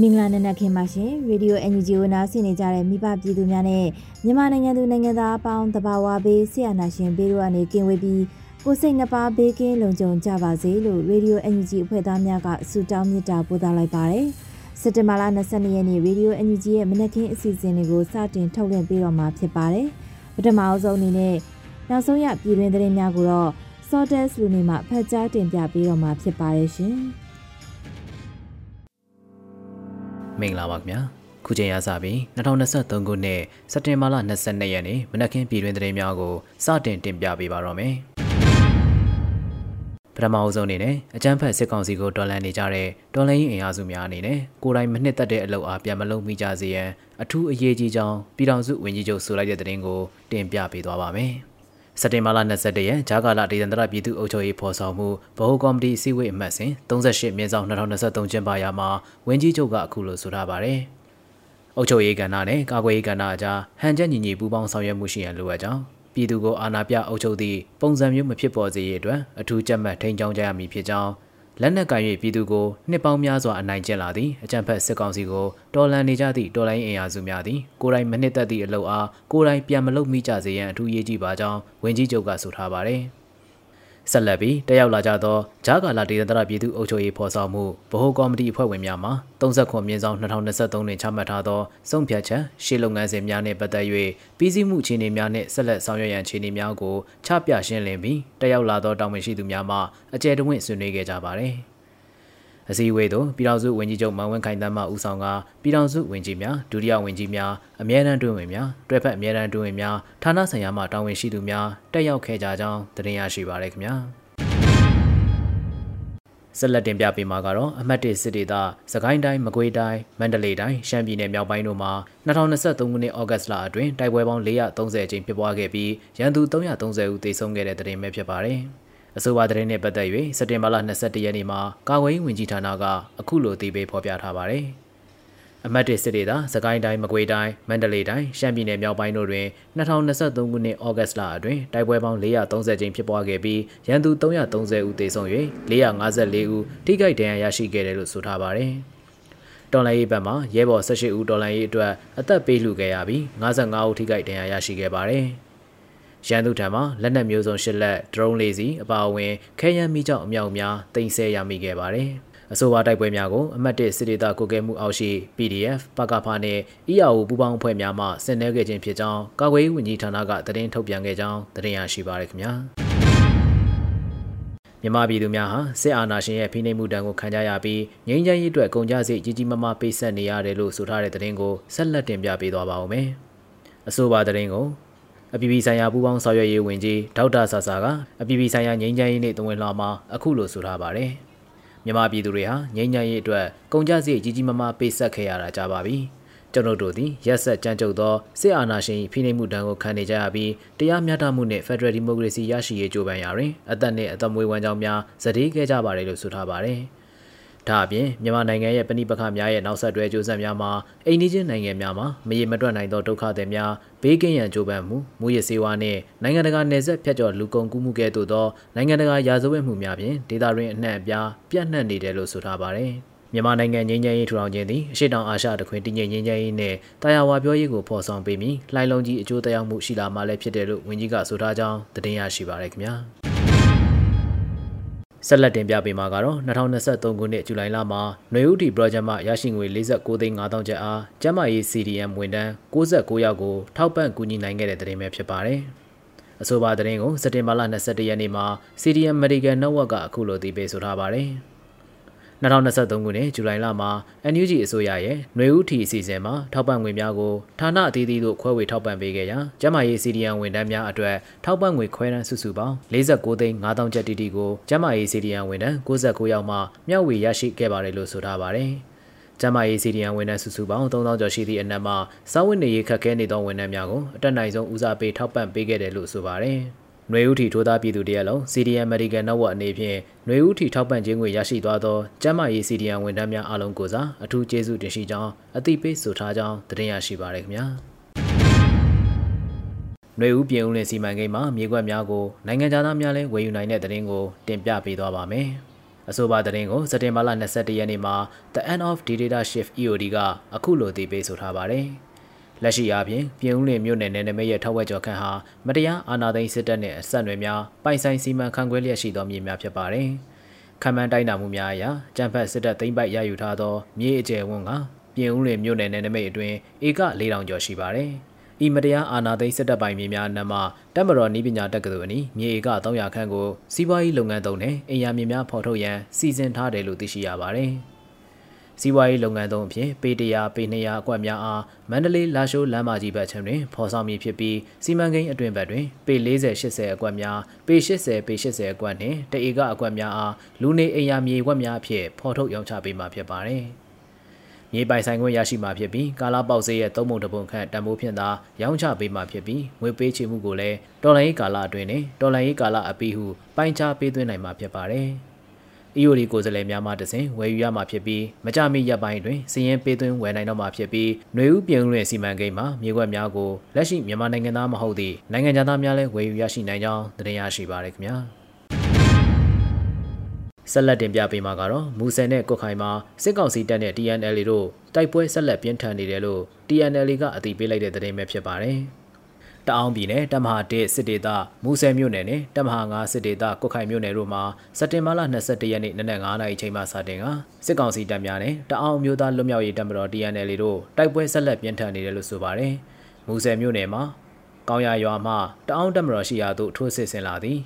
မင်္ဂလာနံနက်ခင်းပါရှင်ရေဒီယို NUG ကိုနားဆင်နေကြတဲ့မိဘပြည်သူများနဲ့မြန်မာနိုင်ငံသူနိုင်ငံသားအပေါင်းတဘာဝဘေးဆရာနာရှင်ဘေးတို့အနေကင်းဝေးပြီးကိုစိတ်နှပါဘေးကင်းလုံခြုံကြပါစေလို့ရေဒီယို NUG အဖွဲ့သားများကဆုတောင်းမေတ္တာပို့သလိုက်ပါတယ်စက်တင်ဘာလ22ရက်နေ့ရေဒီယို NUG ရဲ့မနက်ခင်းအစီအစဉ်လေးကိုစတင်ထုတ်လွှင့်ပေးတော့မှာဖြစ်ပါတယ်ပထမအဆုံးအနေနဲ့နောက်ဆုံးရပြည်တွင်းသတင်းများကိုတော့ Sortes လူနေမှာဖတ်ကြားတင်ပြပေးတော့မှာဖြစ်ပါတယ်ရှင်။ မင်္ဂလာပါခင်ဗျာခုချိန်ရစပြီး2023ခုနှစ်စက်တင်ဘာလ22ရက်နေ့မနက်ခင်းပြည်တွင်သတင်းများကိုစတင်တင်ပြပေးပါတော့မယ်ပထမအဆုံးအနေနဲ့အကြမ်းဖက်စစ်ကောင်စီကိုတော်လှန်နေကြတဲ့တော်လှန်ရေးအင်အားစုများအနေနဲ့ကိုယ်တိုင်မနှစ်သက်တဲ့အလုပ်အားပြန်မလုပ်မိကြစေရန်အထူးအရေးကြီးကြောင်းပြည်ထောင်စုဝန်ကြီးချုပ်ဆိုလိုက်တဲ့သတင်းကိုတင်ပြပေးသွားပါမယ်။ စက်တင်ဘာလ22ရက်ဂျာကာလာဒေသန္တရပြည်သူ့အုပ်ချုပ်ရေးဖော်ဆောင်မှုဗဟိုကော်မတီအစည်းအဝေးအမှတ်စဉ်38မြင်းဆောင်2023ကျင်းပရာမှာဝင်းကြီးချုပ်ကအခုလိုဆိုထားပါတယ်။အုပ်ချုပ်ရေးကဏ္ဍနဲ့ကာကွယ်ရေးကဏ္ဍအကြားဟန်ချက်ညီညီပူးပေါင်းဆောင်ရွက်မှုရှိရန်လိုအပ်ကြောင်းပြည်သူကိုအာဏာပြအုပ်ချုပ်သည့်ပုံစံမျိုးမဖြစ်ပေါ်စေရတဲ့အတွက်အထူးကြက်မှတ်ထိန်းကျောင်းကြရမည်ဖြစ်ကြောင်း လက်နက်ကင်၍ပြည်သူကိုနှစ်ပေါင်းများစွာအနိုင်ကျင့်လာသည့်အကြံဖက်စစ်ကောင်စီကိုတော်လှန်နေကြသည့်တော်လိုင်းအင်အားစုများသည်ကိုယ်တိုင်မနှစ်သက်သည့်အလုပ်အားကိုယ်တိုင်ပြန်မလုပ်မိကြစေရန်အထူးရေးကြည့်ပါကြောင်းဝန်ကြီးချုပ်ကဆိုထားပါသည် ဆက်လက်ပြီးတက်ရောက်လာကြသောဂျာကာလာဒေသန္တရပြည်သူ့အုပ်ချုပ်ရေးဖော်ဆောင်မှုဗဟိုကော်မတီအဖွဲ့ဝင်များမှ30ခွန်မြင်းဆောင်2023တွင်ချမှတ်ထားသောစုံဖြတ်ချက်ရှေ့လုပ်ငန်းစဉ်များနှင့်ပတ်သက်၍ပြည်စည်းမှုအခြေအနေများနှင့်ဆက်လက်ဆောင်ရွက်ရန်အခြေအနေများကိုချပြရှင်းလင်းပြီးတက်ရောက်လာသောတာဝန်ရှိသူများမှအကြံတဝင့်ဆွေးနွေးခဲ့ကြပါသည်။ အစည်းအဝေးသို့ပြည်ထောင်စုဝန်ကြီးချုပ်မန်ဝင်းခိုင်တမ်းမှဦးဆောင်ကပြည်ထောင်စုဝန်ကြီးများဒုတိယဝန်ကြီးများအမြဲတမ်းတွင်ဝင်များတွဲဖက်အမြဲတမ်းတွင်ဝင်များဌာနဆိုင်ရာမှတာဝန်ရှိသူများတက်ရောက်ခဲ့ကြကြောင်းသတင်းရရှိပါရခင်ဗျာဆက်လက်တင်ပြပေးမှာကတော့အမှတ်၁စစ်ဒေသစကိုင်းတိုင်းမကွေးတိုင်းမန္တလေးတိုင်းရှမ်းပြည်နယ်မြောက်ပိုင်းတို့မှာ2023ခုနှစ်ဩဂတ်စ်လအတွင်းတိုက်ပွဲပေါင်း430ကျင်းဖြစ်ပွားခဲ့ပြီးရန်သူ330ဦးသေဆုံးခဲ့တဲ့သတင်းပဲဖြစ်ပါတယ်။ အဆိုပါသတင်းနဲ့ပတ်သက်၍စက်တင်ဘာလ22ရက်နေ့မှာကာကွယ်ရေးဝန်ကြီးဌာနကအခုလိုအသေးပေးဖော်ပြထားပါတယ်။အမတ်တစ်စစ်ဒေသစကိုင်းတိုင်းမကွေးတိုင်းမန္တလေးတိုင်းရှမ်းပြည်နယ်မြောက်ပိုင်းတို့တွင်2023ခုနှစ်ဩဂတ်လအတွင်းတိုက်ပွဲပေါင်း430ကြိမ်ဖြစ်ပွားခဲ့ပြီးရန်သူ330ဦးသေဆုံး၍454ဦးထိခိုက်ဒဏ်ရာရရှိခဲ့တယ်လို့ဆိုထားပါတယ်။တော်လိုင်းရေးဘက်မှာရဲဘော်18ဦးတော်လိုင်းရေးအတွက်အသက်ပေးလှူခဲ့ရပြီး55ဦးထိခိုက်ဒဏ်ရာရရှိခဲ့ပါတယ်။ ရန်သူထံမှလက်နက်မျိုးစုံ၈လက်ဒရုန်း၄စီးအပါအဝင်ခဲယမ်းမိကြောင်အမြောက်များတင်ဆက်ရမိခဲ့ပါတယ်။အဆိုပါတိုက်ပွဲများကိုအမတ်၁စစ်ဒေသကိုကဲမှုအောက်ရှိ PDF ပကဖာနှင့် EAO ပူးပေါင်းအဖွဲ့များမှဆင်နွှဲခဲ့ခြင်းဖြစ်ကြောင်းကာကွယ်ရေးဝန်ကြီးဌာနကသတင်းထုတ်ပြန်ခဲ့ကြောင်းသတင်းရရှိပါရခင်ဗျာ။မြန်မာပြည်သူများဟာစစ်အာဏာရှင်ရဲ့ဖိနှိပ်မှုတံကိုခံကြရပြီးငြိမ်းချမ်းရေးအတွက်ကုန်ကြစည်ကြီးကြီးမားမားပိတ်ဆက်နေရတယ်လို့ဆိုထားတဲ့သတင်းကိုဆက်လက်တင်ပြပေးသွားပါဦးမယ်။အဆိုပါသတင်းကို အပြည်ပြည်ဆိုင်ရာပူးပေါင်းဆောင်ရွက်ရေးဝန်ကြီးဒေါက်တာဆာဆာကအပြည်ပြည်ဆိုင်ရာငြိမ်းချမ်းရေးနှင့်တဝန်လှမှာအခုလိုဆိုထားပါတယ်။မြန်မာပြည်သူတွေဟာငြိမ်းချမ်းရေးအတွက်ကုန်ကျစရိတ်ကြီးကြီးမားမားပေးဆက်ခဲ့ရတာကြပါပြီ။ကျွန်တော်တို့သည်ရက်ဆက်ကြမ်းကြုတ်သောစစ်အာဏာရှင်ဖိနှိပ်မှုတံကိုခံနေကြရပြီးတရားမျှတမှုနှင့် Federal Democracy ရရှိရေးကြိုးပမ်းရာတွင်အသက်နှင့်အသက်မွေးဝမ်းကြောင်းများစတေးခဲ့ကြပါတယ်လို့ဆိုထားပါတယ်။ ဒါအပြင်မြန်မာနိုင်ငံရဲ့ပဏိပခများရဲ့နောက်ဆက်တွဲကြိုးစားများမှာအိန္ဒိချင်းနိုင်ငံများမှာမရေမတွက်နိုင်သောဒုက္ခတွေများဘေးကင်းရန်ကြိုးပမ်းမှုမူရစေဝါနှင့်နိုင်ငံတကာနယ်စပ်ဖြတ်ကျော်လူကုန်ကူးမှုကဲ့သို့သောနိုင်ငံတကာရာဇဝတ်မှုများဖြင့်ဒေသတွင်းအနှံ့အပြားပြန့်နှံ့နေတယ်လို့ဆိုထားပါတယ်။မြန်မာနိုင်ငံငြိမ်းချမ်းရေးထူထောင်ခြင်းသည်အရှိတောင်အာရှတခွင်တည်ငြိမ်ငြိမ်းချမ်းရေးနဲ့တရားဝါပြောရေးကိုဖော်ဆောင်ပေးပြီးလှိုင်လုံးကြီးအကျိုးတရားမှုရှိလာမှလည်းဖြစ်တယ်လို့ဝန်ကြီးကဆိုထားကြောင်းသတင်းရရှိပါရခင်ဗျာ။စ ဆက်လက်တင်ပြပေးမှာကတော့2023ခုနှစ်ဇူလိုင်လမှာຫນွေဦးတီ project မှရရှိငွေ49သိန်း5000ကျပ်အားကျန်းမာရေး CDM ဝန်ထမ်း69ယောက်ကိုထောက်ပံ့ကူညီနိုင်ခဲ့တဲ့သတင်းပဲဖြစ်ပါတယ်။အဆိုပါသတင်းကိုစက်တင်ဘာလ22ရက်နေ့မှာ CDM Medical Network ကအခုလိုသိပေးဆိုထားပါတယ်။ 2023ခုနှစ်ဇူလိုင်လမှာ NUG အစိုးရရဲ့ຫນွေဦးထီအစီအစဉ်မှာထောက်ပံ့ငွေများကိုဌာနအသီးသီးတို့ခွဲဝေထောက်ပံ့ပေးခဲ့ရာကျန်းမာရေး CDN ဝန်ထမ်းများအတွက်ထောက်ပံ့ငွေခွဲတန်းစုစုပေါင်း49သိန်း5000ကျပ်တီတီကိုကျန်းမာရေး CDN ဝန်ထမ်း69ယောက်မှမျှဝေရရှိခဲ့ပါတယ်လို့ဆိုထားပါတယ်။ကျမရေးစီဒီယံဝန်ထမ်းစုစုပေါင်း3000ကျော်ရှိသည့်အနက်မှာစာဝတ်နေရေးခက်ခဲနေသောဝန်ထမ်းများကိုအတက်နိုင်ဆုံးဦးစားပေးထောက်ပံ့ပေးခဲ့တယ်လို့ဆိုပါတယ်။ ຫນွေဦးထီထိုးသားပြည်သူတရက်လုံး CDM Medical Network အနေဖြင့်ຫນွေဦးထီထောက်ပံ့ခြင်းငွေရရှိသွားသောကျန်းမာရေး CDM ဝန်ထမ်းများအားလုံးကိုစားအထူးကျေးဇူးတင်ရှိကြောင်းအသိပေးဆိုထားကြောင်းတင်ရရှိပါရခင်ဗျာ။ຫນွေဦးပြင်ဦးလင်စီမံကိန်းမှာမြေကွက်များကိုနိုင်ငံသားများလည်းဝယ်ယူနိုင်တဲ့တဲ့ရင်ကိုတင်ပြပေးသွားပါမယ်။အဆိုပါတဲ့ရင်ကိုစက်တင်ဘာလ22ရက်နေ့မှာ The End of Data Shift EOD ကအခုလိုသိပေးဆိုထားပါတယ်။ လက်ရှိအားဖြင့်ပြည်ဦးလင်မြို့နယ်နယ်နိမိတ်ရဲ့ထောက်ဝက်ကျော်ခန့်ဟာမတရားအာဏာသိမ်းစစ်တပ်နှင့်အဆက်အနွယ်များပိုင်ဆိုင်စီမံခန့်ခွဲလျက်ရှိသောမြေများဖြစ်ပါတယ်။ခံမှန်းတိုင်းတာမှုများအရကြံဖက်စစ်တပ်သိမ်းပိုက်ရယူထားသောမြေအကျယ်ဝန်းကပြည်ဦးလင်မြို့နယ်နယ်နိမိတ်အတွင်းဧက4000ကျော်ရှိပါတယ်။ဤမတရားအာဏာသိမ်းစစ်တပ်ပိုင်မြေများနံမှာတပ်မတော်နီးပညာတက္ကသိုလ်အနီးမြေဧက300ခန့်ကိုစီးပွားရေးလုပ်ငန်းသုံးနဲ့အင်ယာမြေများဖော်ထုတ်ရန်စီစဉ်ထားတယ်လို့သိရှိရပါတယ်။ စီးပွားရေးလုပ်ငန်းသုံးအဖြစ်ပေ100ပေ200အကွက်များအားမန္တလေးလာရှိုးလမ်းမကြီးဘက်ခြမ်းတွင်ဖော်ဆောင်မည်ဖြစ်ပြီးစီမံကိန်းအတွင်ဘက်တွင်ပေ40 80အကွက်များပေ80ပေ80အကွက်နှင့်တဧကအကွက်များအားလူနေအိမ်ယာမြေဝက်များအဖြစ်ဖော်ထုတ်ရောင်းချပေးမှာဖြစ်ပါတယ်။မြေပိုင်ဆိုင်ခွင့်ရရှိမှာဖြစ်ပြီးကာလာပေါက်စေးရဲ့သုံးပုံတစ်ပုံခန့်တန်ဖိုးဖြင့်သာရောင်းချပေးမှာဖြစ်ပြီးငွေပေးချေမှုကိုလည်းတော်လိုင်းရေးကာလအတွင်းနဲ့တော်လိုင်းရေးကာလအပြီးဟုပိုင်းခြားပေးသွင်းနိုင်မှာဖြစ်ပါတယ်။ EOD ကိုယ်စားလှယ်များမှတစဉ်ဝယ်ယူရမှာဖြစ်ပြီးမကြမီရပ်ပိုင်းတွင်စီရင်ပေးသွင်းဝယ်နိုင်တော့မှာဖြစ်ပြီးຫນွေဦးပြင်ဦးလွင်စီမံကိန်းမှာမြေကွက်များကိုလက်ရှိမြန်မာနိုင်ငံသားမဟုတ်သည့်နိုင်ငံသားများလည်းဝယ်ယူရရှိနိုင်ကြောင်းသတင်းရရှိပါရခင်ဗျာဆက်လက်တင်ပြပေးမှာကတော့မူဆယ်နဲ့ကုတ်ခိုင်မှာစစ်ကောင်စီတပ်နဲ့ TNL တို့တိုက်ပွဲဆက်လက်ပြင်းထန်နေတယ်လို့ TNL ကအတည်ပြုလိုက်တဲ့သတင်းပဲဖြစ်ပါတယ်။ တအောင်းပြည်နယ်တမဟာ1စစ်ဒေသမူဆယ်မြို့နယ်နဲ့တမဟာ9စစ်ဒေသကုတ်ခိုင်မြို့နယ်တို့မှာစက်တင်ဘာလ22ရက်နေ့နနက်9:00နာရီချိန်မှစတင်ကစစ်ကောင်စီတပ်များနဲ့တအောင်းမျိုးသားလွတ်မြောက်ရေးတပ်မတော် TNL တို့တိုက်ပွဲဆက်လက်ပြင်းထန်နေတယ်လို့ဆိုပါတယ်။မူဆယ်မြို့နယ်မှာကောင်းရရွာမှတအောင်းတပ်မတော်ရှိရာသို့ထိုးစစ်ဆင်လာသည်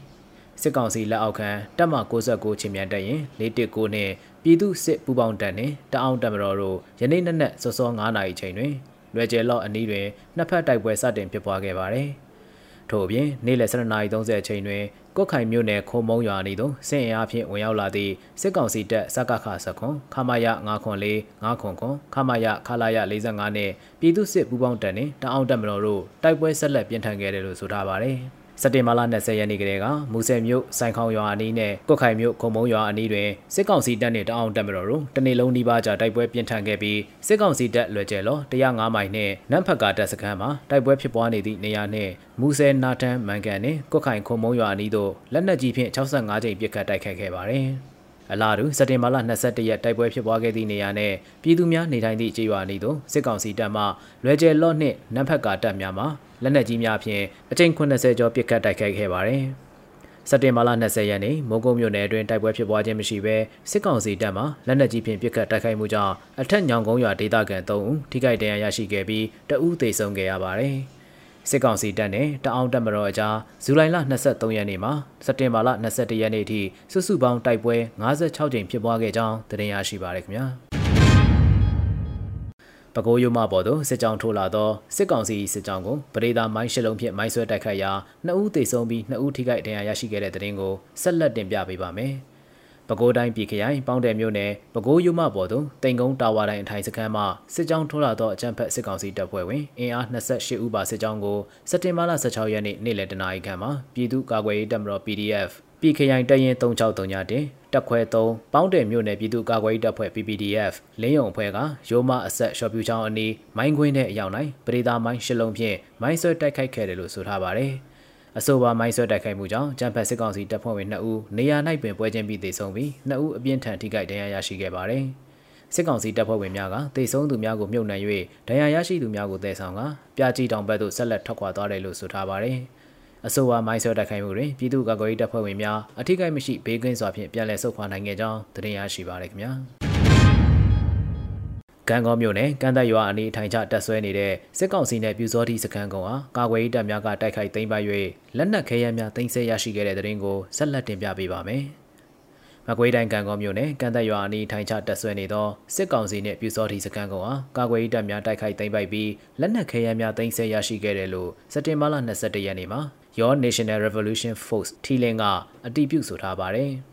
စစ်ကောင်စီလက်အောက်ခံတပ်မ69ချင်းမြန်တက်ရင်419နှင့်ပြည်သူစစ်ပူးပေါင်းတပ်နှင့်တအောင်းတပ်မတော်တို့ယနေ့နက်နက်စောစော9နာရီချိန်တွင် လွယ်ကျယ်လော့အနီးတွင်နှစ်ဖက်တိုက်ပွဲစတင်ဖြစ်ပွားခဲ့ပါတယ်။ထို့အပြင်နေ့လယ်12:30အချိန်တွင်ကော့ခိုင်မြို့နယ်ခုံမုံရွာနီသို့စစ်အင်အားဖြင့်ဝင်ရောက်လာသည့်စစ်ကောင်စီတပ်စကခစခွန်ခမာယ904 9ခွန်ခွန်ခမာယခလာယ45နှင့်ပြည်သူစစ်ပူးပေါင်းတပ်နှင့်တအောင်တပ်မတော်တို့တိုက်ပွဲဆက်လက်ပြင်းထန်ခဲ့တယ်လို့ဆိုထားပါတယ်။ စက်တင်ဘာလ20ရက်နေ့ကလေးကမူဆယ်မြို့စိုင်ခေါင်ရွာအနီးနဲ့ကုတ်ခိုင်မြို့ခုံမုံရွာအနီးတွင်စစ်ကောင်စီတပ်နှင့်တအောင်တပ်မတော်တို့တနေ့လုံးနှီးပါးကြာတိုက်ပွဲပြင်းထန်ခဲ့ပြီးစစ်ကောင်စီတပ်လွယ်ကျဲလော105မိုင်နှင့်နမ်ဖက်ကတပ်စခန်းမှာတိုက်ပွဲဖြစ်ပွားနေသည့်နေရာနှင့်မူဆယ်နာထန်မန်ကန်နှင့်ကုတ်ခိုင်ခုံမုံရွာအနီးသို့လက်နက်ကြီးဖြင့်65ကြိမ်ပစ်ခတ်တိုက်ခတ်ခဲ့ပါသည် အလားတူစက်တင်ဘာလ22ရက်တိုက်ပွဲဖြစ်ပွားခဲ့သည့်နေရာနဲ့ပြည်သူများနေထိုင်သည့်ကျေးရွာအနီးသို့စစ်ကောင်စီတပ်မှလွယ်ကျဲလော့နှင့်နမ်ဖက်ကတပ်များမှလက်နက်ကြီးများဖြင့်အကြိမ်80ကျော်ပစ်ခတ်တိုက်ခိုက်ခဲ့ပါတယ်။စက်တင်ဘာလ20ရက်နေ့မိုးကုတ်မြို့နယ်အတွင်းတိုက်ပွဲဖြစ်ပွားခြင်းမရှိဘဲစစ်ကောင်စီတပ်မှလက်နက်ကြီးဖြင့်ပစ်ခတ်တိုက်ခိုက်မှုကြောင့်အထက်ညောင်ကုန်းရွာဒေသခံ3ဦးထိခိုက်ဒဏ်ရာရရှိခဲ့ပြီးတအူးသေဆုံးခဲ့ရပါတယ်။ စစ်ကောင်စီတပ်နဲ့တအောင်တပ်မတော်အကြားဇူလိုင်လ23ရက်နေ့မှာစက်တင်ဘာလ21ရက်နေ့ထိစုစုပေါင်းတိုက်ပွဲ56ကြိမ်ဖြစ်ပွားခဲ့ကြောင်းသတင်းရရှိပါရခင်ဗျာ။ပဲခူးရုံမပေါ်သို့စစ်ကြောင်းထိုးလာသောစစ်ကောင်စီစစ်ကြောင်းကိုပရိဒါမိုင်းရှစ်လုံးဖြင့်မိုင်းဆွဲတိုက်ခတ်ရာနှစ်ဦးသေဆုံးပြီးနှစ်ဦးထိခိုက်ဒဏ်ရာရရှိခဲ့တဲ့တဲ့တင်ကိုဆက်လက်တင်ပြပေးပါမယ်။ ပဲခူးတိုင်းပြည်ခရိုင်ပေါင်းတယ်မြို့နယ်ပဲခူးရုံမပေါ်သို့တိန်ကုန်းတာဝါတိုင်းအထိုင်စခန်းမှစစ်ကြောင်းထိုးလာသောအကြမ်းဖက်စစ်ကောင်စီတပ်ဖွဲ့ဝင်အင်အား28ဦးပါစစ်ကြောင်းကိုစက်တင်ဘာလ16ရက်နေ့နေ့လယ်တနာရီခန့်မှာပြည်သူ့ကာကွယ်ရေးတပ်မတော် PDF ပြည်ခရိုင်တရင်3639တင်တက်ခွဲ3ပေါင်းတယ်မြို့နယ်ပြည်သူ့ကာကွယ်ရေးတပ်ဖွဲ့ PPDF လင်းယုံအဖွဲ့ကရိုးမအဆက်ရှော့ပြူချောင်းအနီးမိုင်းခွင်းတဲ့အရောက်တိုင်းပရိသာမိုင်းရှစ်လုံးဖြင့်မိုင်းဆွဲတိုက်ခိုက်ခဲ့တယ်လို့ဆိုထားပါတယ်။ အဆိုပါမိုင်းဆွဲတိုက်ခိုက်မှုကြောင့်ဂျမ်ဖက်စစ်ကောင်စီတပ်ဖွဲ့ဝင်2ဦးနေရာ၌ပင်ပွဲချင်းပြီးသေဆုံးပြီး2ဦးအပြင်းထန်ထိခိုက်ဒဏ်ရာရရှိခဲ့ပါတယ်။စစ်ကောင်စီတပ်ဖွဲ့ဝင်များကတေဆုံးသူများကိုမြုပ်နှံ၍ဒဏ်ရာရရှိသူများကိုတည်ဆောင်ကပြာကြီးတောင်ဘက်သို့ဆက်လက်ထွက်ခွာသွားတယ်လို့ဆိုထားပါတယ်။အဆိုပါမိုင်းဆွဲတိုက်ခိုက်မှုတွင်ပြည်သူ့ကာကွယ်ရေးတပ်ဖွဲ့ဝင်များအထိကိမရှိဘေးကင်းစွာဖြင့်ပြန်လည်ဆုတ်ခွာနိုင်ခဲ့ကြောင်းသတင်းရရှိပါရခင်ဗျာ ကံကောမြို့နယ်ကမ်းသက်ရွာအနီးထိုင်ချတက်ဆွဲနေတဲ့စစ်ကောင်စီနဲ့ပြူစောတိစခန်းကုန်းအားကာကွယ်ရေးတပ်များကတိုက်ခိုက်သိမ်းပိုက်၍လက်နက်ခဲယမ်းများသိမ်းဆည်းရရှိခဲ့တဲ့တဲ့ရင်ကိုဆက်လက်တင်ပြပေးပါမယ်။မကွေးတိုင်းကံကောမြို့နယ်ကမ်းသက်ရွာအနီးထိုင်ချတက်ဆွဲနေသောစစ်ကောင်စီနဲ့ပြူစောတိစခန်းကုန်းအားကာကွယ်ရေးတပ်များတိုက်ခိုက်သိမ်းပိုက်ပြီးလက်နက်ခဲယမ်းများသိမ်းဆည်းရရှိခဲ့တယ်လို့စက်တင်ဘာလ22ရက်နေ့မှာ Your National Revolution Force ထီလင်းကအတိပြုဆိုထားပါတယ်။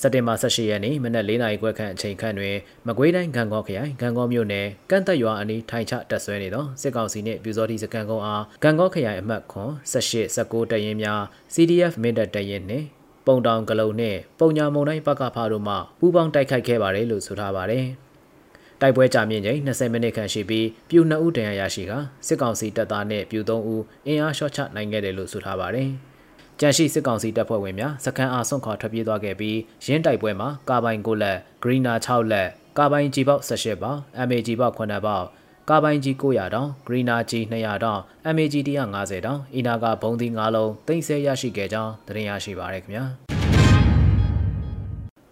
စက်တင်ဘာ18ရက်နေ့မနက်၄နာရီခွဲခန့်အချိန်ခန့်တွင်မကွေးတိုင်းဂံကောခရိုင်ဂံကောမြို့နယ်ကန့်သက်ရွာအနီးထိုင်ချတက်ဆွဲနေသောစစ်ကောင်စီနှင့်ပြူစောတိစကန်ကုန်းအားဂံကောခရိုင်အမှတ်ခွန်18 19တရင်များ CDF မင်းတပ်တရင်နှင့်ပုံတောင်ကလုံနှင့်ပုံညာမုံတိုင်းပကဖာတို့မှပူးပေါင်းတိုက်ခိုက်ခဲ့ပါတယ်လို့ဆိုထားပါတယ်။တိုက်ပွဲကြာမြင့်ချိန်20မိနစ်ခန့်ရှိပြီးပြူ2ဦးတန်ရာရရှိကစစ်ကောင်စီတပ်သားနဲ့ပြူ3ဦးအင်အားရှော့ချနိုင်ခဲ့တယ်လို့ဆိုထားပါတယ်။ ကြန့်ရှိစစ်ကောင်စီတပ်ဖွဲ့ဝင်များစခန်းအားဆွန့်ခွာထွက်ပြေးသွားခဲ့ပြီးရင်းတိုက်ပွဲမှာကာပိုင်9လက်ဂရီနာ6လက်ကာပိုင်ကြီးပေါက်18ပေါက် MAG ပေါက်9ပေါက်ကာပိုင်ကြီး900တောင်ဂရီနာကြီး200တောင် MAG 150တောင်အီနာကဘုံသီး9လုံးသိမ်းဆဲရရှိခဲ့ကြောင်းသတင်းရရှိပါရခင်ဗျာ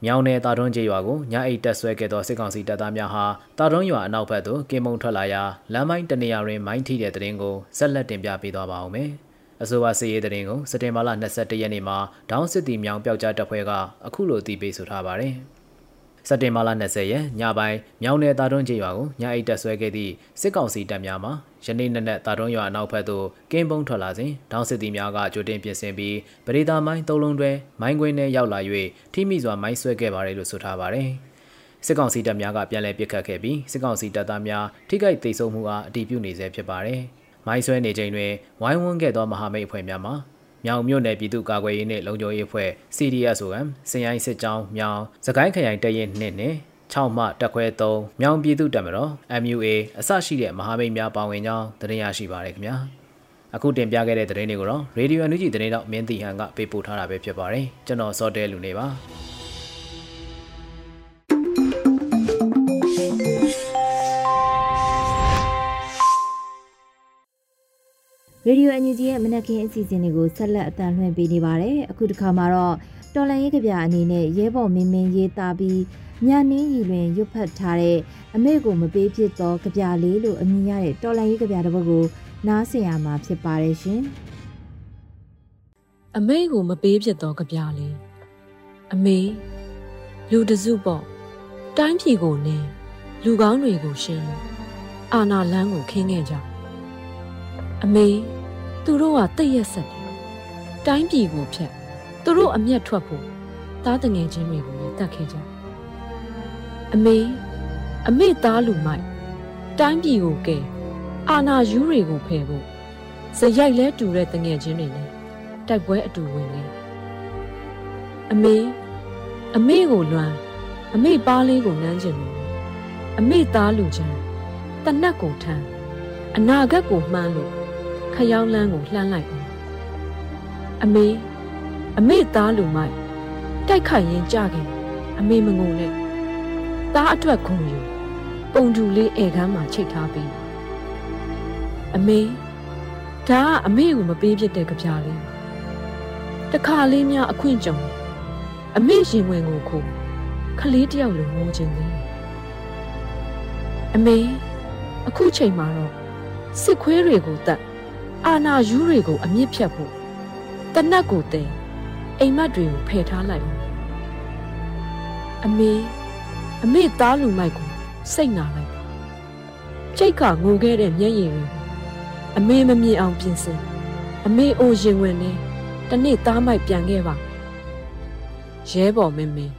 မြောင်နယ်တာတွန်းကျေးရွာကိုညအိတ်တက်ဆွဲခဲ့သောစစ်ကောင်စီတပ်သားများဟာတာတွန်းရွာအနောက်ဘက်သို့ကင်းမုံထွက်လာရာလမ်းမိုင်းတနေရာတွင်မိုင်းထိတဲ့တဲ့ရင်ကိုဆက်လက်တင်ပြပေးသွားပါဦးမယ်။ အဆိုပါစစ်ရေးသတင်းကိုစက်တင်ဘာလ22ရက်နေ့မှာဒေါင်းစစ်တီမြောင်ပျောက်ကြားတပ်ဖွဲ့ကအခုလိုတည်ပြီးဆိုထားပါတယ်။စက်တင်ဘာလ20ရက်ညပိုင်းမြောင်နယ်တာတွန်းကျေးရွာကိုညအိတ်တက်ဆွဲခဲ့သည့်စစ်ကောင်စီတပ်များမှယနေ့နက်နက်တာတွန်းရွာအနောက်ဘက်သို့ကင်းပုံးထွက်လာစဉ်ဒေါင်းစစ်တီများကကြိုတင်ပြင်ဆင်ပြီးပရိသာမိုင်းသုံးလုံးတွဲမိုင်းခွင်းထဲရောက်လာ၍ထိမိစွာမိုင်းဆွဲခဲ့ပါတယ်လို့ဆိုထားပါတယ်။စစ်ကောင်စီတပ်များကပြန်လည်ပစ်ခတ်ခဲ့ပြီးစစ်ကောင်စီတပ်သားများထိခိုက်ဒေဆုံးမှုအားအတည်ပြုနေဆဲဖြစ်ပါတယ်။ မိုင်းဆွဲနေချိန်တွင်ဝိုင်းဝန်းခဲ့သောမဟာမိတ်အဖွဲ့များမှမြောင်မြို့နယ်ပြည်သူ့ကာကွယ်ရေးနှင့်လုံခြုံရေးအဖွဲ့ CDS ဆိုကစင်ရိုင်းစစ်ကြောင်းမြောင်စကိုင်းခရိုင်တရင်နှစ်နှင့်6မှတက်ခွဲ3မြောင်ပြည်သူ့တပ်မတော် MUA အစရှိတဲ့မဟာမိတ်များပါဝင်ကြောင်းသတင်းရရှိပါရခင်ဗျာအခုတင်ပြခဲ့တဲ့သတင်းတွေကိုတော့ Radio NUG သတင်းတော့မင်းတီဟန်ကပေးပို့ထားတာပဲဖြစ်ပါတယ်ကျွန်တော်စောတဲလူနေပါ ရေဒီယိုအန်ယူဂျီရဲ့မနက်ခင်းအစီအစဉ်တွေကိုဆက်လက်အသံလွှင့်ပေးနေပါတယ်။အခုတစ်ခါမှာတော့တော်လန်ရေးကြပြအနေနဲ့ရဲဘော်မင်းမင်းရေးသားပြီးညနင်းရီလွင်ရွတ်ဖတ်ထားတဲ့အမေကိုမပေးဖြစ်သောကြပြလေးလို့အမည်ရတဲ့တော်လန်ရေးကြပြတစ်ပုဒ်ကိုနားဆင်ရမှာဖြစ်ပါတယ်ရှင်။အမေကိုမပေးဖြစ်သောကြပြလေးအမေလူတစုပေါ့တိုင်းပြည်ကိုနင်းလူကောင်းတွေကိုရှင်းအာနာလန်းကိုခင်းခဲ့ကြ အမေသူတို့ကတိတ်ရက်ဆက်တယ်တိုင်းပြည်ကိုဖျက်သူတို့အမျက်ထွက်ဖို့သားတငယ်ချင်းတွေကိုလည်းတတ်ခဲ့ကြအမေအမေသားလူမိုက်တိုင်းပြည်ကိုကဲအာနာယူးတွေကိုဖယ်ဖို့စရိုက်လဲတူတဲ့တငယ်ချင်းတွေနဲ့တိုက်ပွဲအတူဝင်နေအမေအမေကိုလွမ်းအမေပါးလေးကိုနမ်းကျင်လို့အမေသားလူချင်းတနတ်ကိုထမ်းအနာဂတ်ကိုမှန်းလို့ ခယောင်းလန်းကိုလှမ်းလိုက်အောင်အမေအမေသားလူမိုက်တိုက်ခိုက်ရင်ကြခင်အမေမငုံနဲ့သားအထွတ်ခုံယူပုံတူလေးဧကန်းမှာချိတ်ထားပြီးအမေဒါကအမေကိုမပေးဖြစ်တဲ့ကြပြားလေးတခါလေးများအခွင့်ကြုံအမေရင်ဝင်ကိုခိုးခလေးတယောက်လိုငိုခြင်းသေးအမေအခုချိန်မှာတော့စစ်ခွေးတွေကိုတတ် အာနာယူးတွေကိုအမြင့်ဖြတ်ဖို့တနတ်ကိုတဲအိမ်မက်တွေကိုဖယ်ထားလိုက်အမေအမေသားလူမိုက်ကိုစိတ်နာလိုက်ချိတ်ကငိုခဲ့တဲ့မျက်ရည်တွေအမေမမြင်အောင်ပြင်ဆင်အမေအိုရင်ဝင်နေတနေ့သားမိုက်ပြန်ခဲ့ပါရဲဘော်မင်းမင်း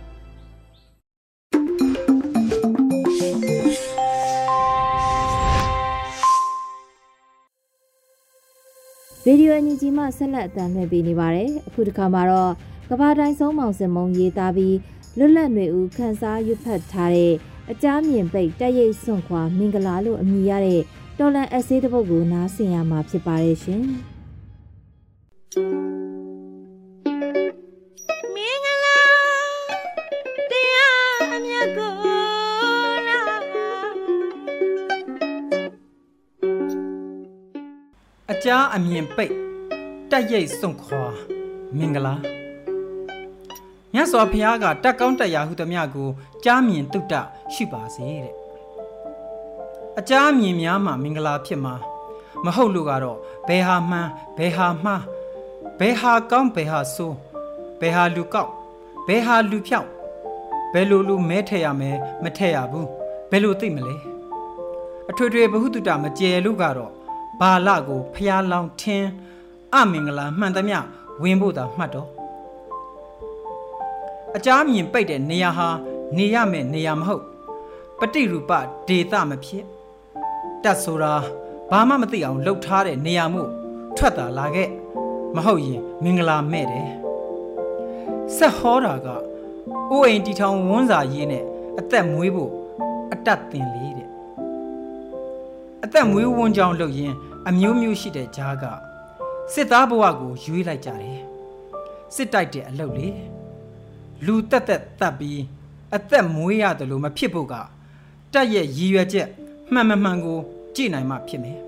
ရေဒီယိုအန်ဂျီမှဆက်လက်အသံလွှင့်ပေးနေပါတယ်။အခုတစ်ခါမှာတော့ကဘာတိုင်းဆုံးမောင်စင်မုံရေးသားပြီးလွတ်လပ်နေဦးခန်းစားရွတ်ဖတ်ထားတဲ့အကြမ်းမြင်ပိတ်တက်ရိတ်စွန့်ခွာမင်္ဂလာလို့အမည်ရတဲ့တော်လန်အဆေးတစ်ပုဒ်ကိုနားဆင်ရမှာဖြစ်ပါတယ်ရှင်။ ကြားအမြင်ပိတ်တတက်ရိတ်စွန့်ခွာမင်္ဂလာမြတ်စွာဘုရားကတက်ကောင်းတက်ရာဟုသမျှကိုကြားမြင်တုတ္တရှိပါစေတဲ့အကြားမြင်များမှာမင်္ဂလာဖြစ်မှာမဟုတ်လို့ကတော့ဘယ်ဟာမှန်ဘယ်ဟာမှားဘယ်ဟာကောင်းဘယ်ဟာဆိုးဘယ်ဟာလူကောက်ဘယ်ဟာလူဖြောက်ဘယ်လိုလူမဲထည့်ရမယ်မထည့်ရဘူးဘယ်လိုသိမလဲအထွေထွေဘဟုတုတမကျဲလို့ကတော့ ဘာလကိုဖျားလောင်ထင်းအမင်္ဂလာမှန်သမျှဝင်ဖို့သာမှတ်တော့အကြမ်းမြင်ပိတ်တဲ့နေရာဟာနေရမယ့်နေရာမဟုတ်ပฏิရူပဒေသမဖြစ်တတ်ဆိုတာဘာမှမသိအောင်လှုပ်ထားတဲ့နေရာမှုထွက်တာလာခဲ့မဟုတ်ရင်မင်္ဂလာမဲ့တယ်ဆက်ဟောတာကအိုးအိမ်တီထောင်ဝန်းစာရေးနဲ့အသက်မွေးဖို့အတတ်တင်လေးတဲ့ အသက်မွေးဝန်းကြောင်းလုပ်ရင်အမျိုးမျိုးရှိတဲ့ကြားကစစ်သားဘဝကိုရွေးလိုက်ကြတယ်စစ်တိုက်တဲ့အလုပ်လေလူတက်တက်တက်ပြီးအသက်မွေးရတယ်လို့မဖြစ်ဖို့ကတက်ရဲ့ရည်ရွယ်ချက်မှန်မှန်မှန်ကိုကြည့်နိုင်မှဖြစ်မယ်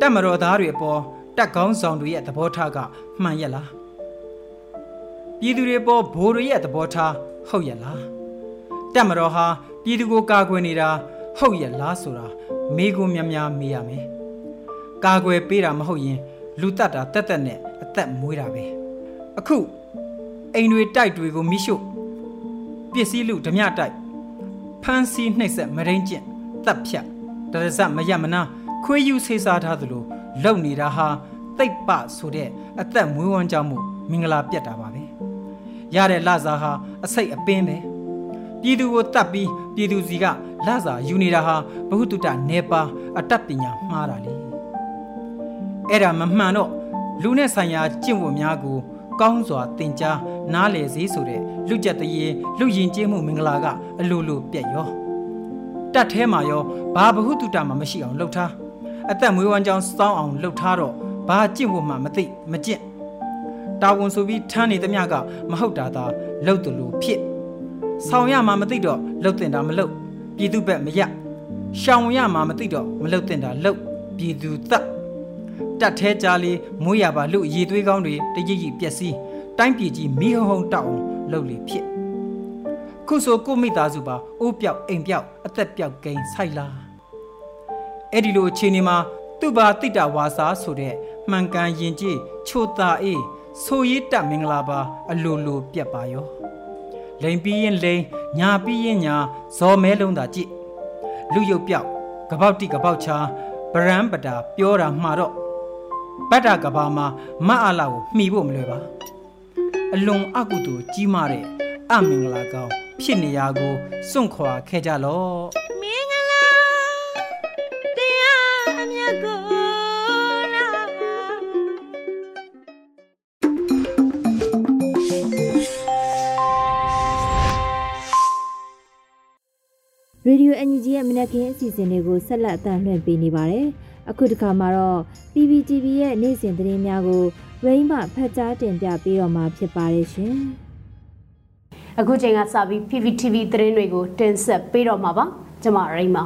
တက်မတော်သားတွေအပေါ်တက်ကောင်းဆောင်တွေရဲ့သဘောထားကမှန်ရဲ့လားပြည်သူတွေပေါ်ဘိုးတွေရဲ့သဘောထားဟုတ်ရဲ့လားတက်မတော်ဟာပြည်သူကိုကာကွယ်နေတာဟုတ်ရဲ့လားဆိုတာ မေးခွန်းများများမေးရမယ်ကာကွယ်ပေးတာမဟုတ်ရင် လူတတ်တာတက်တက်နဲ့အသက်မွေးတာပဲအခုအိမ်တွေတိုက်တွေကိုမိရှုပစ္စည်းလူဓမြတိုက်ဖမ်းဆီးနှိပ်စက်မရင်းကျင့်တပ်ဖြတ်တရဇမရမနာခွေးယူဆေးစားထားသလိုလုံနေတာဟာတိတ်ပဆိုတဲ့အသက်မွေးဝမ်းကြောင်းမှုမင်္ဂလာပြတ်တာပါပဲရတဲ့လစားဟာအစိတ်အပင်းပဲ ပြည်သူကိုတတ်ပြီးပြည်သူစီကလစာယူနေတာဟာဘဟုတုတနေပါအတတ်ပညာမှားတာလေအဲ့ဒါမမှန်တော့လူနဲ့ဆိုင်ရာကျင့်ဝတ်များကိုကောင်းစွာသင်ကြားနားလည်စေဆိုတဲ့လူကြက်တရေလူရင်ကျေးမှုမင်္ဂလာကအလိုလိုပြက်ရောတတ်แท้မှာရောဘာဘဟုတုတမှမရှိအောင်လှုပ်ထားအသက်မွေးဝမ်းကြောင်းစောင်းအောင်လှုပ်ထားတော့ဘာကျင့်ဝတ်မှမသိမကျင့်တာဝန်ဆိုပြီးထမ်းနေသမျှကမဟုတ်တာသာလှုပ်တယ်လို့ဖြစ် ဆောင်ရမှာမသိတော့လှုပ်တင်တာမလှုပ်ပြည်သူဘက်မရရှောင်ရမှာမသိတော့မလှုပ်တင်တာလှုပ်ပြည်သူသက်တတ်သေးကြလေးမွေးရပါလူရေသွေးကောင်းတွေတကြည်ကြီးပျက်စီးတိုင်းပြည်ကြီးမိဟုံဟုံတောက်အောင်လှုပ်လေဖြစ်ခုဆိုကိုမိသားစုပါအိုးပြောက်အိမ်ပြောက်အသက်ပြောက်ကိန်းဆိုင်လာအဲ့ဒီလိုအခြေအနေမှာသူ့ဘာတိတဝါစာဆိုတဲ့မှန်ကန်ရင်ကြည်ချိုတာအေးဆိုရည်တမင်္ဂလာပါအလိုလိုပြက်ပါရော လိန်ပြီးရင်လိန်ညာပြီးရင်ညာဇော်မဲလုံးသာကြည့်လူရုပ်ပြောက်ကပောက်တိကပောက်ချာဗရန်ပတာပြောတာမှာတော့ဗတ္တကဘာမှာမအလာကိုမှီဖို့မလွယ်ပါအလွန်အကုသိုလ်ကြီးမားတဲ့အမင်္ဂလာကောင်းဖြစ်နေရာကိုစွန့်ခွာခဲ့ကြလော့ ရေဒီယိုအန်ယူဂျီရဲ့မနက်ခင်းအစီအစဉ်လေးကိုဆက်လက်အသံလွှင့်ပေးနေပါတယ်။အခုတစ်ခါမှာတော့ PPTV ရဲ့နေ့စဉ်သတင်းများကိုရိမ့်မှဖတ်ကြားတင်ပြပေးတော့မှာဖြစ်ပါတယ်ရှင်။အခုချိန်ကစပြီး PPTV သတင်းတွေကိုတင်ဆက်ပေးတော့မှာပါကျွန်မရိမ့်ပါ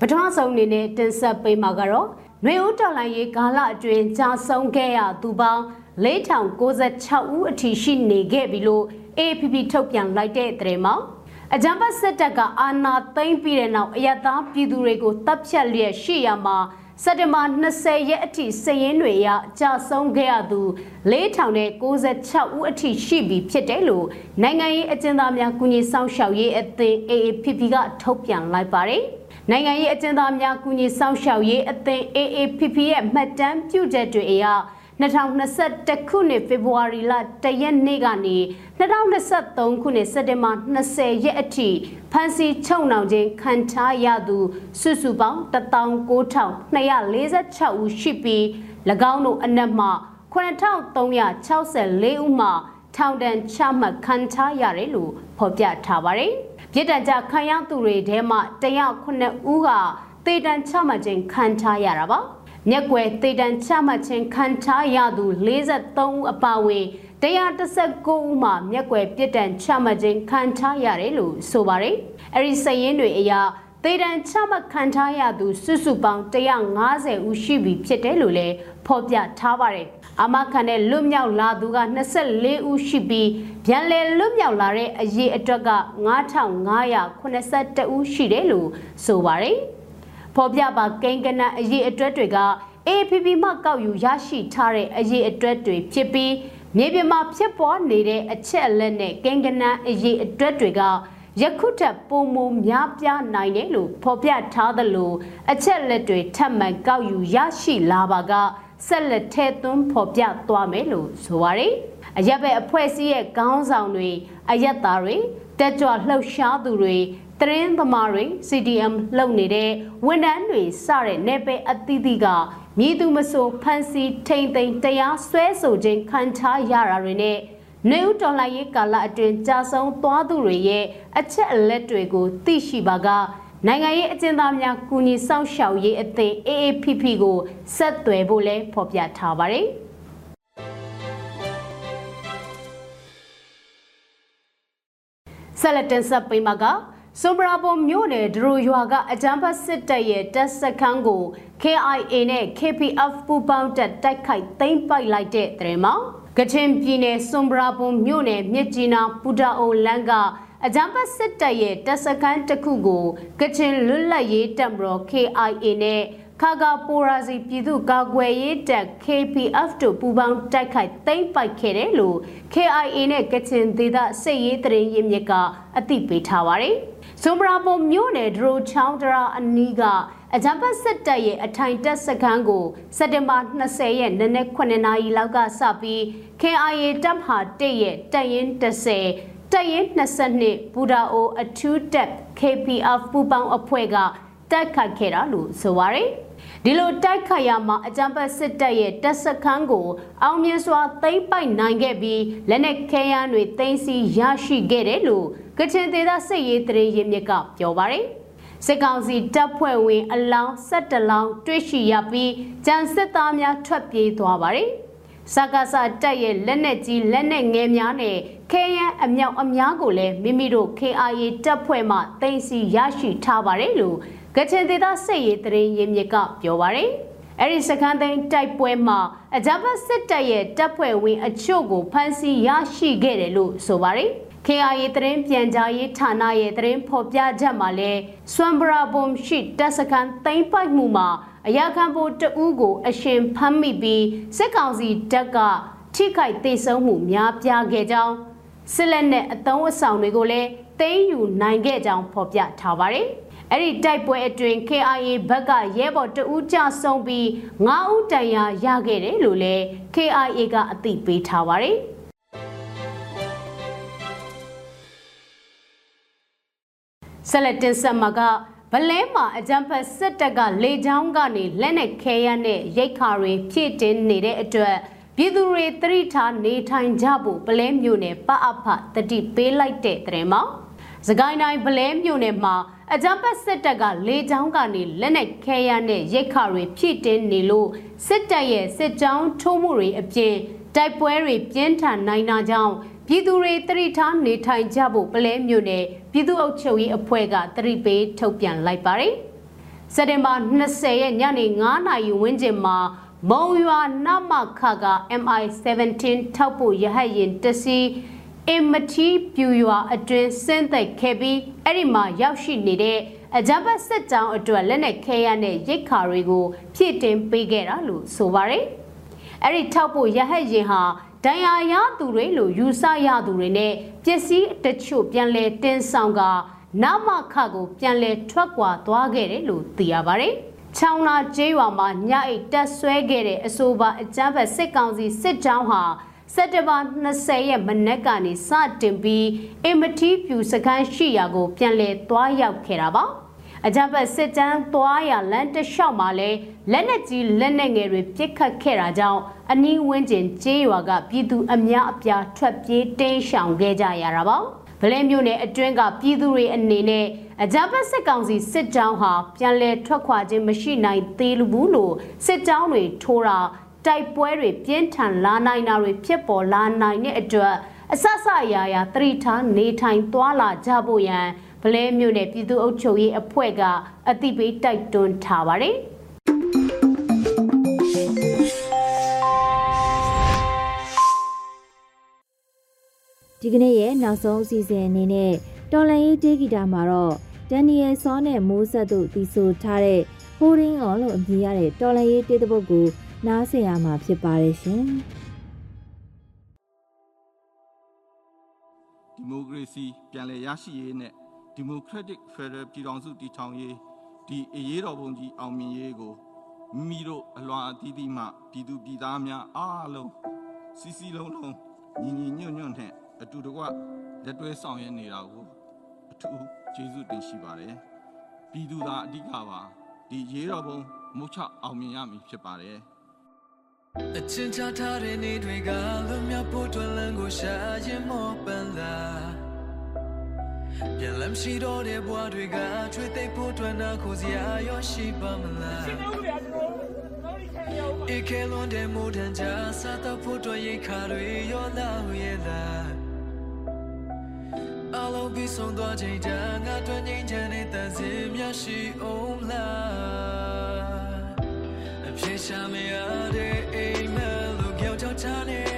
ပထမဆုံးအနေနဲ့တင်ဆက်ပေးမှာကတော့ຫນွေဦးတော်လိုင်းရေးဂါလအတွင်းကြာဆုံးခဲ့ရသူပေါင်း 4096ဦးအထိရှိနေခဲ့ပြီလို့ APP ထုတ်ပြန်လိုက်တဲ့သတင်းမှာအကြံပတ်စစ်တပ်ကအာဏာသိမ်းပြီးတဲ့နောက်အယက်သားပြည်သူတွေကိုတပ်ဖြတ်လျက်ရှိရမှာစက်တင်ဘာ20ရက်အထိစည်ရင်းတွေအရကြာဆုံးခဲ့ရသူ4096ဦးအထိရှိပြီဖြစ်တယ်လို့နိုင်ငံရေးအကျဉ်းသားများကုညီဆောင်ရှောက်ရေးအသင်း AAPP ကထုတ်ပြန်လိုက်ပါတယ်။နိုင်ငံရေးအကျဉ်းသားများကုညီဆောင်ရှောက်ရေးအသင်း AAPP ရဲ့မှတ်တမ်းပြုချက်တွေအရ 2021ခုနှစ်ဖေဖော်ဝါရီလ1ရက်နေ့ကနေ2023ခုနှစ်စက်တင်ဘာ20ရက်အထိဖမ်းဆီးချုပ်နှောင်ခြင်းခံထားရသူစုစုပေါင်း19246ဦးရှိပြီး၎င်းတို့အနက်မှ9364ဦးမှထောင်ဒဏ်ချမှတ်ခံထားရတယ်လို့ဖော်ပြထားပါတယ်။ပြည်တံကြခံရသူတွေထဲမှ109ဦးကတေတံချမှတ်ခြင်းခံထားရတာပါ။ မြက်ွယ်တေတံချမှတ်ခြင်းခံထားရသူ43ဦးအပါအဝင်119ဦးမှမျက်ွယ်ပြစ်ဒဏ်ချမှတ်ခြင်းခံထားရတယ်လို့ဆိုပါတယ်။အဲဒီစည်ရင်းတွေအရသေဒဏ်ချမှတ်ခံထားရသူစုစုပေါင်း150ဦးရှိပြီဖြစ်တယ်လို့လည်းဖော်ပြထားပါတယ်။အမခံတဲ့လွတ်မြောက်လာသူက24ဦးရှိပြီးပြန်လည်လွတ်မြောက်လာတဲ့အရေးအတွက်က9582ဦးရှိတယ်လို့ဆိုပါတယ်။ ဖော်ပြပါကိန်းကနအရေးအတွက်တွေက APP မှကောက်ယူရရှိထားတဲ့အရေးအတွက်တွေဖြစ်ပြီးမြေပြင်မှာဖြစ်ပွားနေတဲ့အချက်အလက်နဲ့ကိန်းကနအရေးအတွက်တွေကယခုထက်ပိုမိုများပြားနိုင်တယ်လို့ဖော်ပြထားသလိုအချက်လက်တွေထပ်မံကောက်ယူရရှိလာပါကဆက်လက်ထဲသွင်းဖော်ပြသွားမယ်လို့ဆိုပါရယ်အရက်ပဲအဖွဲ့အစည်းရဲ့ခေါင်းဆောင်တွေအရက်သားတွေတက်ကြွလှုပ်ရှားသူတွေ တရင်သမားတွေ CDM လုပ်နေတဲ့ဝန်ထမ်းတွေစတဲ့နေပယ်အသီးသီးကမြည်သူမဆိုဖန်စီထိမ့်သိမ့်တရားစွဲဆိုခြင်းခံထားရတာတွေနဲ့နေဦးတော်လှန်ရေးကာလအတွင်းကြာဆုံးသွားသူတွေရဲ့အချက်အလက်တွေကိုသိရှိပါကနိုင်ငံရေးအကျဉ်းသားများကူညီစောင့်ရှောက်ရေးအသင်း AAPP ကိုဆက်သွယ်ဖို့လဲဖော်ပြထားပါတယ်။ဆက်လက်တင်ဆက်ပေးမှာက ဆိုဘရာဘုံမြို့နယ်ဒရူရွာကအကြမ်းဖက်စစ်တပ်ရဲ့တပ်စခန်းကို KIA နဲ့ KPF ပူးပေါင်းတပ်တိုက်ခိုက်သိမ်းပိုက်လိုက်တဲ့တဲ့မှာကချင်ပြည်နယ်စွန်ဘရာဘုံမြို့နယ်မြစ်ကြီးနားပူတာအိုလန်းကအကြမ်းဖက်စစ်တပ်ရဲ့တပ်စခန်းတစ်ခုကိုကချင်လွတ်လပ်ရေးတပ်မတော် KIA နဲ့ ခါဂါပိုရာစီပြည်သူ့ကာကွယ်ရေးတပ် KPF တို့ပူးပေါင်းတိုက်ခိုက်သိမ်းပိုက်ခဲ့တယ်လို့ KIA နဲ့ကချင်ဒေသစစ်ရေးတရင်ရင်းမြစ်ကအသိပေးထားပါတယ်။စွန်ဘရာဘုံမြို့နယ်ဒရိုချောင်းတရာအနီးကအကြံဖတ်စစ်တပ်ရဲ့အထိုင်တက်စခန်းကိုစက်တင်ဘာ20ရက်နေ့နက်9နာရီလောက်ကစပြီး KIA တပ်ဟာတက်ရဲ့တပ်ရင်း30တပ်ရင်း22ဘူဒါအိုအထူးတက် KPF ပူပေါင်းအဖွဲ့ကတိုက်ခတ်ခဲ့တာလို့ဆိုပါရယ် ဒီလိုတိုက်ခိုက်ရမှာအကြံပတ်စစ်တပ်ရဲ့တပ်စခန်းကို အောင်မြင်စွာသိမ်းပိုက်နိုင်ခဲ့ပြီးလက်နက်ခဲယမ်းတွေသိမ်းဆည်းရရှိခဲ့တယ်လို့ကချင်ဒေသစစ်ရေးတရေရင်းမြစ်ကပြောပါရယ်စစ်ကောင်စီတပ်ဖွဲ့ဝင်အလောင်း17လောင်းတွေ့ရှိရပြီးကြံစစ်သားများထွက်ပြေးသွားပါတယ်။စကားစတက်ရဲ့လက်နက်ကြီးလက်နက်ငယ်များနဲ့ခဲယမ်းအမြောက်အများကိုလည်းမိမိတို့ KIA တပ်ဖွဲ့မှတင်စီရရှိထားပါတယ်လို့ ကချင်ဒေသစစ်ရေးတရင်ရင်းမြစ်ကပြောပါတယ်။အဲ့ဒီစခန်းသိမ်းတိုက်ပွဲမှာအကြမ်းဖက်စစ်တပ်ရဲ့တပ်ဖွဲ့ဝင်အချို့ကိုဖမ်းဆီးရရှိခဲ့တယ်လို့ဆိုပါတယ်။ KIA သတင်းပြန်ကြားရေးဌာနရဲ့သတင်းဖော်ပြချက်မှာလဲဆွမ်ဘရာဘုံရှိတပ်စခန်းသိမ်းပိုက်မှုမှာအရာခံဖို့တဦးကို အရှင်ဖမ်းမိပြီးစစ်ကောင်စီတပ်ကထိခိုက်ဒေဆုံးမှုများပြားခဲ့ကြောင်းစစ်လက်နဲ့အသုံးအဆောင်တွေကိုလည်းသိမ်းယူနိုင်ခဲ့ကြောင်းဖော်ပြထားပါတယ်။ အဲ့ဒီတိုက်ပွဲအတွင်း KIA ဘက်ကရဲဘော်တဦးကြဆုံးပြီး9ဦးတန်ရာရခဲ့တယ်လို့လည်း KIA ကအသိပေးထားပါတယ်။ဆက်လက်တင်ဆက်မှာကဗလဲမှာအကြံဖက်စစ်တပ်ကလေချောင်းကနေလက်နဲ့ခဲရနဲ့ရိတ်ခါတွေဖြည့်တင်နေတဲ့အတွက်ပြည်သူတွေသတိထားနေထိုင်ကြဖို့ဗလဲမြို့နယ်ပအဖတတိပေးလိုက်တဲ့တဲ့မှာ စကိုင်းတိုင်းဗလဲမြို့နယ်မှာအကြံဖက်စစ်တပ်ကလေချောင်းကနေလက်နဲ့ခဲရနဲ့ရိတ်ခါတွေဖြည့်တင်နေလို့စစ်တပ်ရဲ့စစ်ကြောင်းထိုးမှုတွေအပြင်တိုက်ပွဲတွေပြင်းထန်နိုင်တာကြောင့်ပြည်သူတွေတရိထားနေထိုင်ကြဖို့ပလဲမြို့နယ်ပြည်သူ့အုပ်ချုပ်ရေးအဖွဲ့ကတရိပေးထုတ်ပြန်လိုက်ပါတယ်။စက်တင်ဘာ20ရက်ညနေ9နာရီဝန်းကျင်မှာမုံရွာနမခက MI17 ထောက်ဖို့ရဟတ်ရင်တစီ အင်မတီပြူရွာအတွင်းဆင်းသက်ခဲ့ပြီးအဲ့ဒီမှာရောက်ရှိနေတဲ့အကြမ်းဖက်စစ်ကြောင်းအတွက်လက်နက်ခဲရတဲ့ရိတ်ခါတွေကိုဖြည့်တင်ပေးခဲ့တာလို့ဆိုပါတယ်။အဲ့ဒီထောက်ဖို့ရဟတ်ရင်ဟာဒဏ်ရာရသူတွေလို့ယူဆရသူတွေနဲ့ပစ္စည်းတချို့ပြန်လဲတင်ဆောင်ကနမခကိုပြန်လဲထွက်ခွာသွားခဲ့တယ်လို့သိရပါတယ်။ချောင်းနာကျေးရွာမှာညအိတ်တက်ဆွဲခဲ့တဲ့အဆိုပါအကြမ်းဖက်စစ်ကောင်စီစစ်ကြောင်းဟာ စက်တဘာ20ရက်မနက်ကနေစတင်ပြီးအင်မတီပြူစခန်းရှိရာကို ပြန်လဲသွားရောက်ခဲ့တာပါ။အကြမ်းဖက်စစ်တမ်းသွားရလမ်းတလျှောက်မှာလဲလက်နက်ကြီးလက်နက်ငယ်တွေပစ်ခတ်ခဲ့တာကြောင့်အနီးဝန်းကျင်ကျေးရွာကပြည်သူအများအပြားထွက်ပြေးတင်းရှောင်ခဲ့ကြရတာပါဗလဲမျိုးနယ်အတွင်းကပြည်သူတွေအနေနဲ့အကြမ်းဖက်စစ်ကောင်စီစစ်ကြောင်းဟာပြန်လည်ထွက်ခွာခြင်းမရှိနိုင်သေးဘူးလို့စစ်ကြောင်းတွေထိုးတာ တိုက်ပွဲတွေပြင်းထန်လာနိုင်တာတွေဖြစ်ပေါ်လာနိုင်တဲ့အတွက်အဆဆအရာရာသတိထားနေထိုင်သွားလာကြဖို့ရန်ဗလဲမြို့နယ်ပြည်သူ့အုပ်ချုပ်ရေးအဖွဲ့ကအသိပေးတိုက်တွန်းထားပါတယ်။ဒီကနေ့ရဲ့နောက်ဆုံးအစီအစဉ်အနေနဲ့တော်လန်ရေးတေးဂီတာမှာတော့ဒန်နီယယ်ဆောနဲ့မိုးဆက်တို့တီဆိုထားတဲ့ Holding On လို့အမည်ရတဲ့တော်လန်ရေးတေးသဘုတ်ကို နားဆင်ရမှာဖြစ်ပါတယ်ရှင်။ဒီမိုကရေစီပြန်လည်ရရှိရေးနဲ့ဒီမိုကရက်တစ်ဖက်ဒရယ်ပြည်ထောင်စုတည်ထောင်ရေးဒီအရေးတော်ပုံကြီးအောင်မြင်ရေးကိုမိမိတို့အလွန်အသီးသီးမှပြည်သူပြည်သားများအားလုံးစီစီလုံးလုံးညီညီညွတ်ညွတ်နဲ့အတူတကွလက်တွဲဆောင်ရွက်နေတာကိုအထူးကျေးဇူးတင်ရှိပါတယ်ပြည်သူသားအဓိကပါဒီရေးတော်ပုံမုတ်ချအောင်မြင်ရမည်ဖြစ်ပါတယ် အချင်းချထားတဲ့နေတွေကလွန်မြောက်ဖို့တွင်လန်းကိုရှာရင်မောပန်းလာပြန်လမ်းရှိတော့တဲ့ဘဝတွေကချွေသိပ်ဖို့တွင်နာခိုစရာရောရှိပါမလားဧကလွန်တဲ့မိုးတန်ကြစားတော့ဖို့တွင်ရိတ်ခါတွေရောလာရဲ့လားအလုံးပြီးဆုံးသွားချိန်တန်ငါတွင်ငိမ့်ချမ်းတဲ့တန်စင်များရှိအောင်လားအဖြစ်ရှာမရတဲ့အိမ်မက်လို့ ကြောက်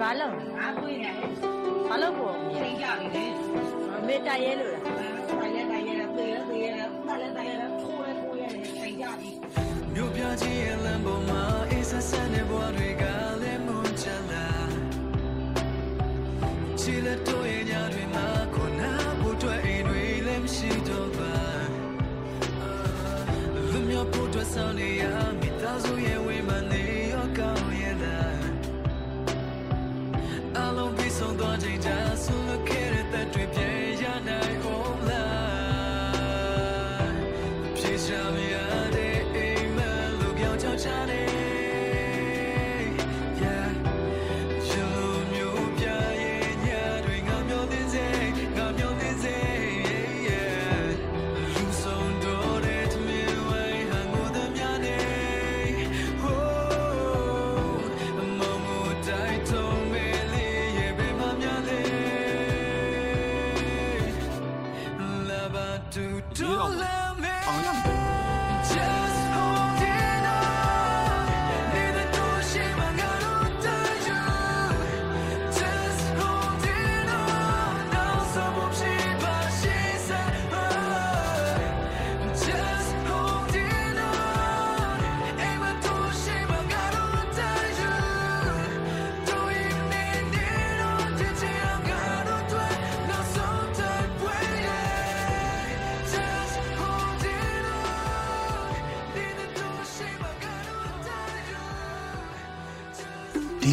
ဘာလုံးငါတွေးနေတယ်ဘာလို့ကိုချိန်ကြပြီလေမေတရဲလို့လားတိုင်လဲတိုင်ရဲပြေရပြေရတိုင်လဲတိုင်ရဲထိုးလဲထိုးရဲချိန်ကြပြီမြို့ပြကြီးရဲ့လမ်းပေါ်မှာအေးဆက်ဆက်တဲ့ဘဝတွေကလည်းမွန်ချလာချီလက်တို့ရဲ့ညတွေမှာကိုနာဖို့အတွက်အိမ်တွေလည်းမရှိတော့ပါလူမျိုးဖို့အတွက်ဆောင်နေရမိသားစုရဲ့ဝေးမှနေရော လုံးပြီးဆုံးသွားချိ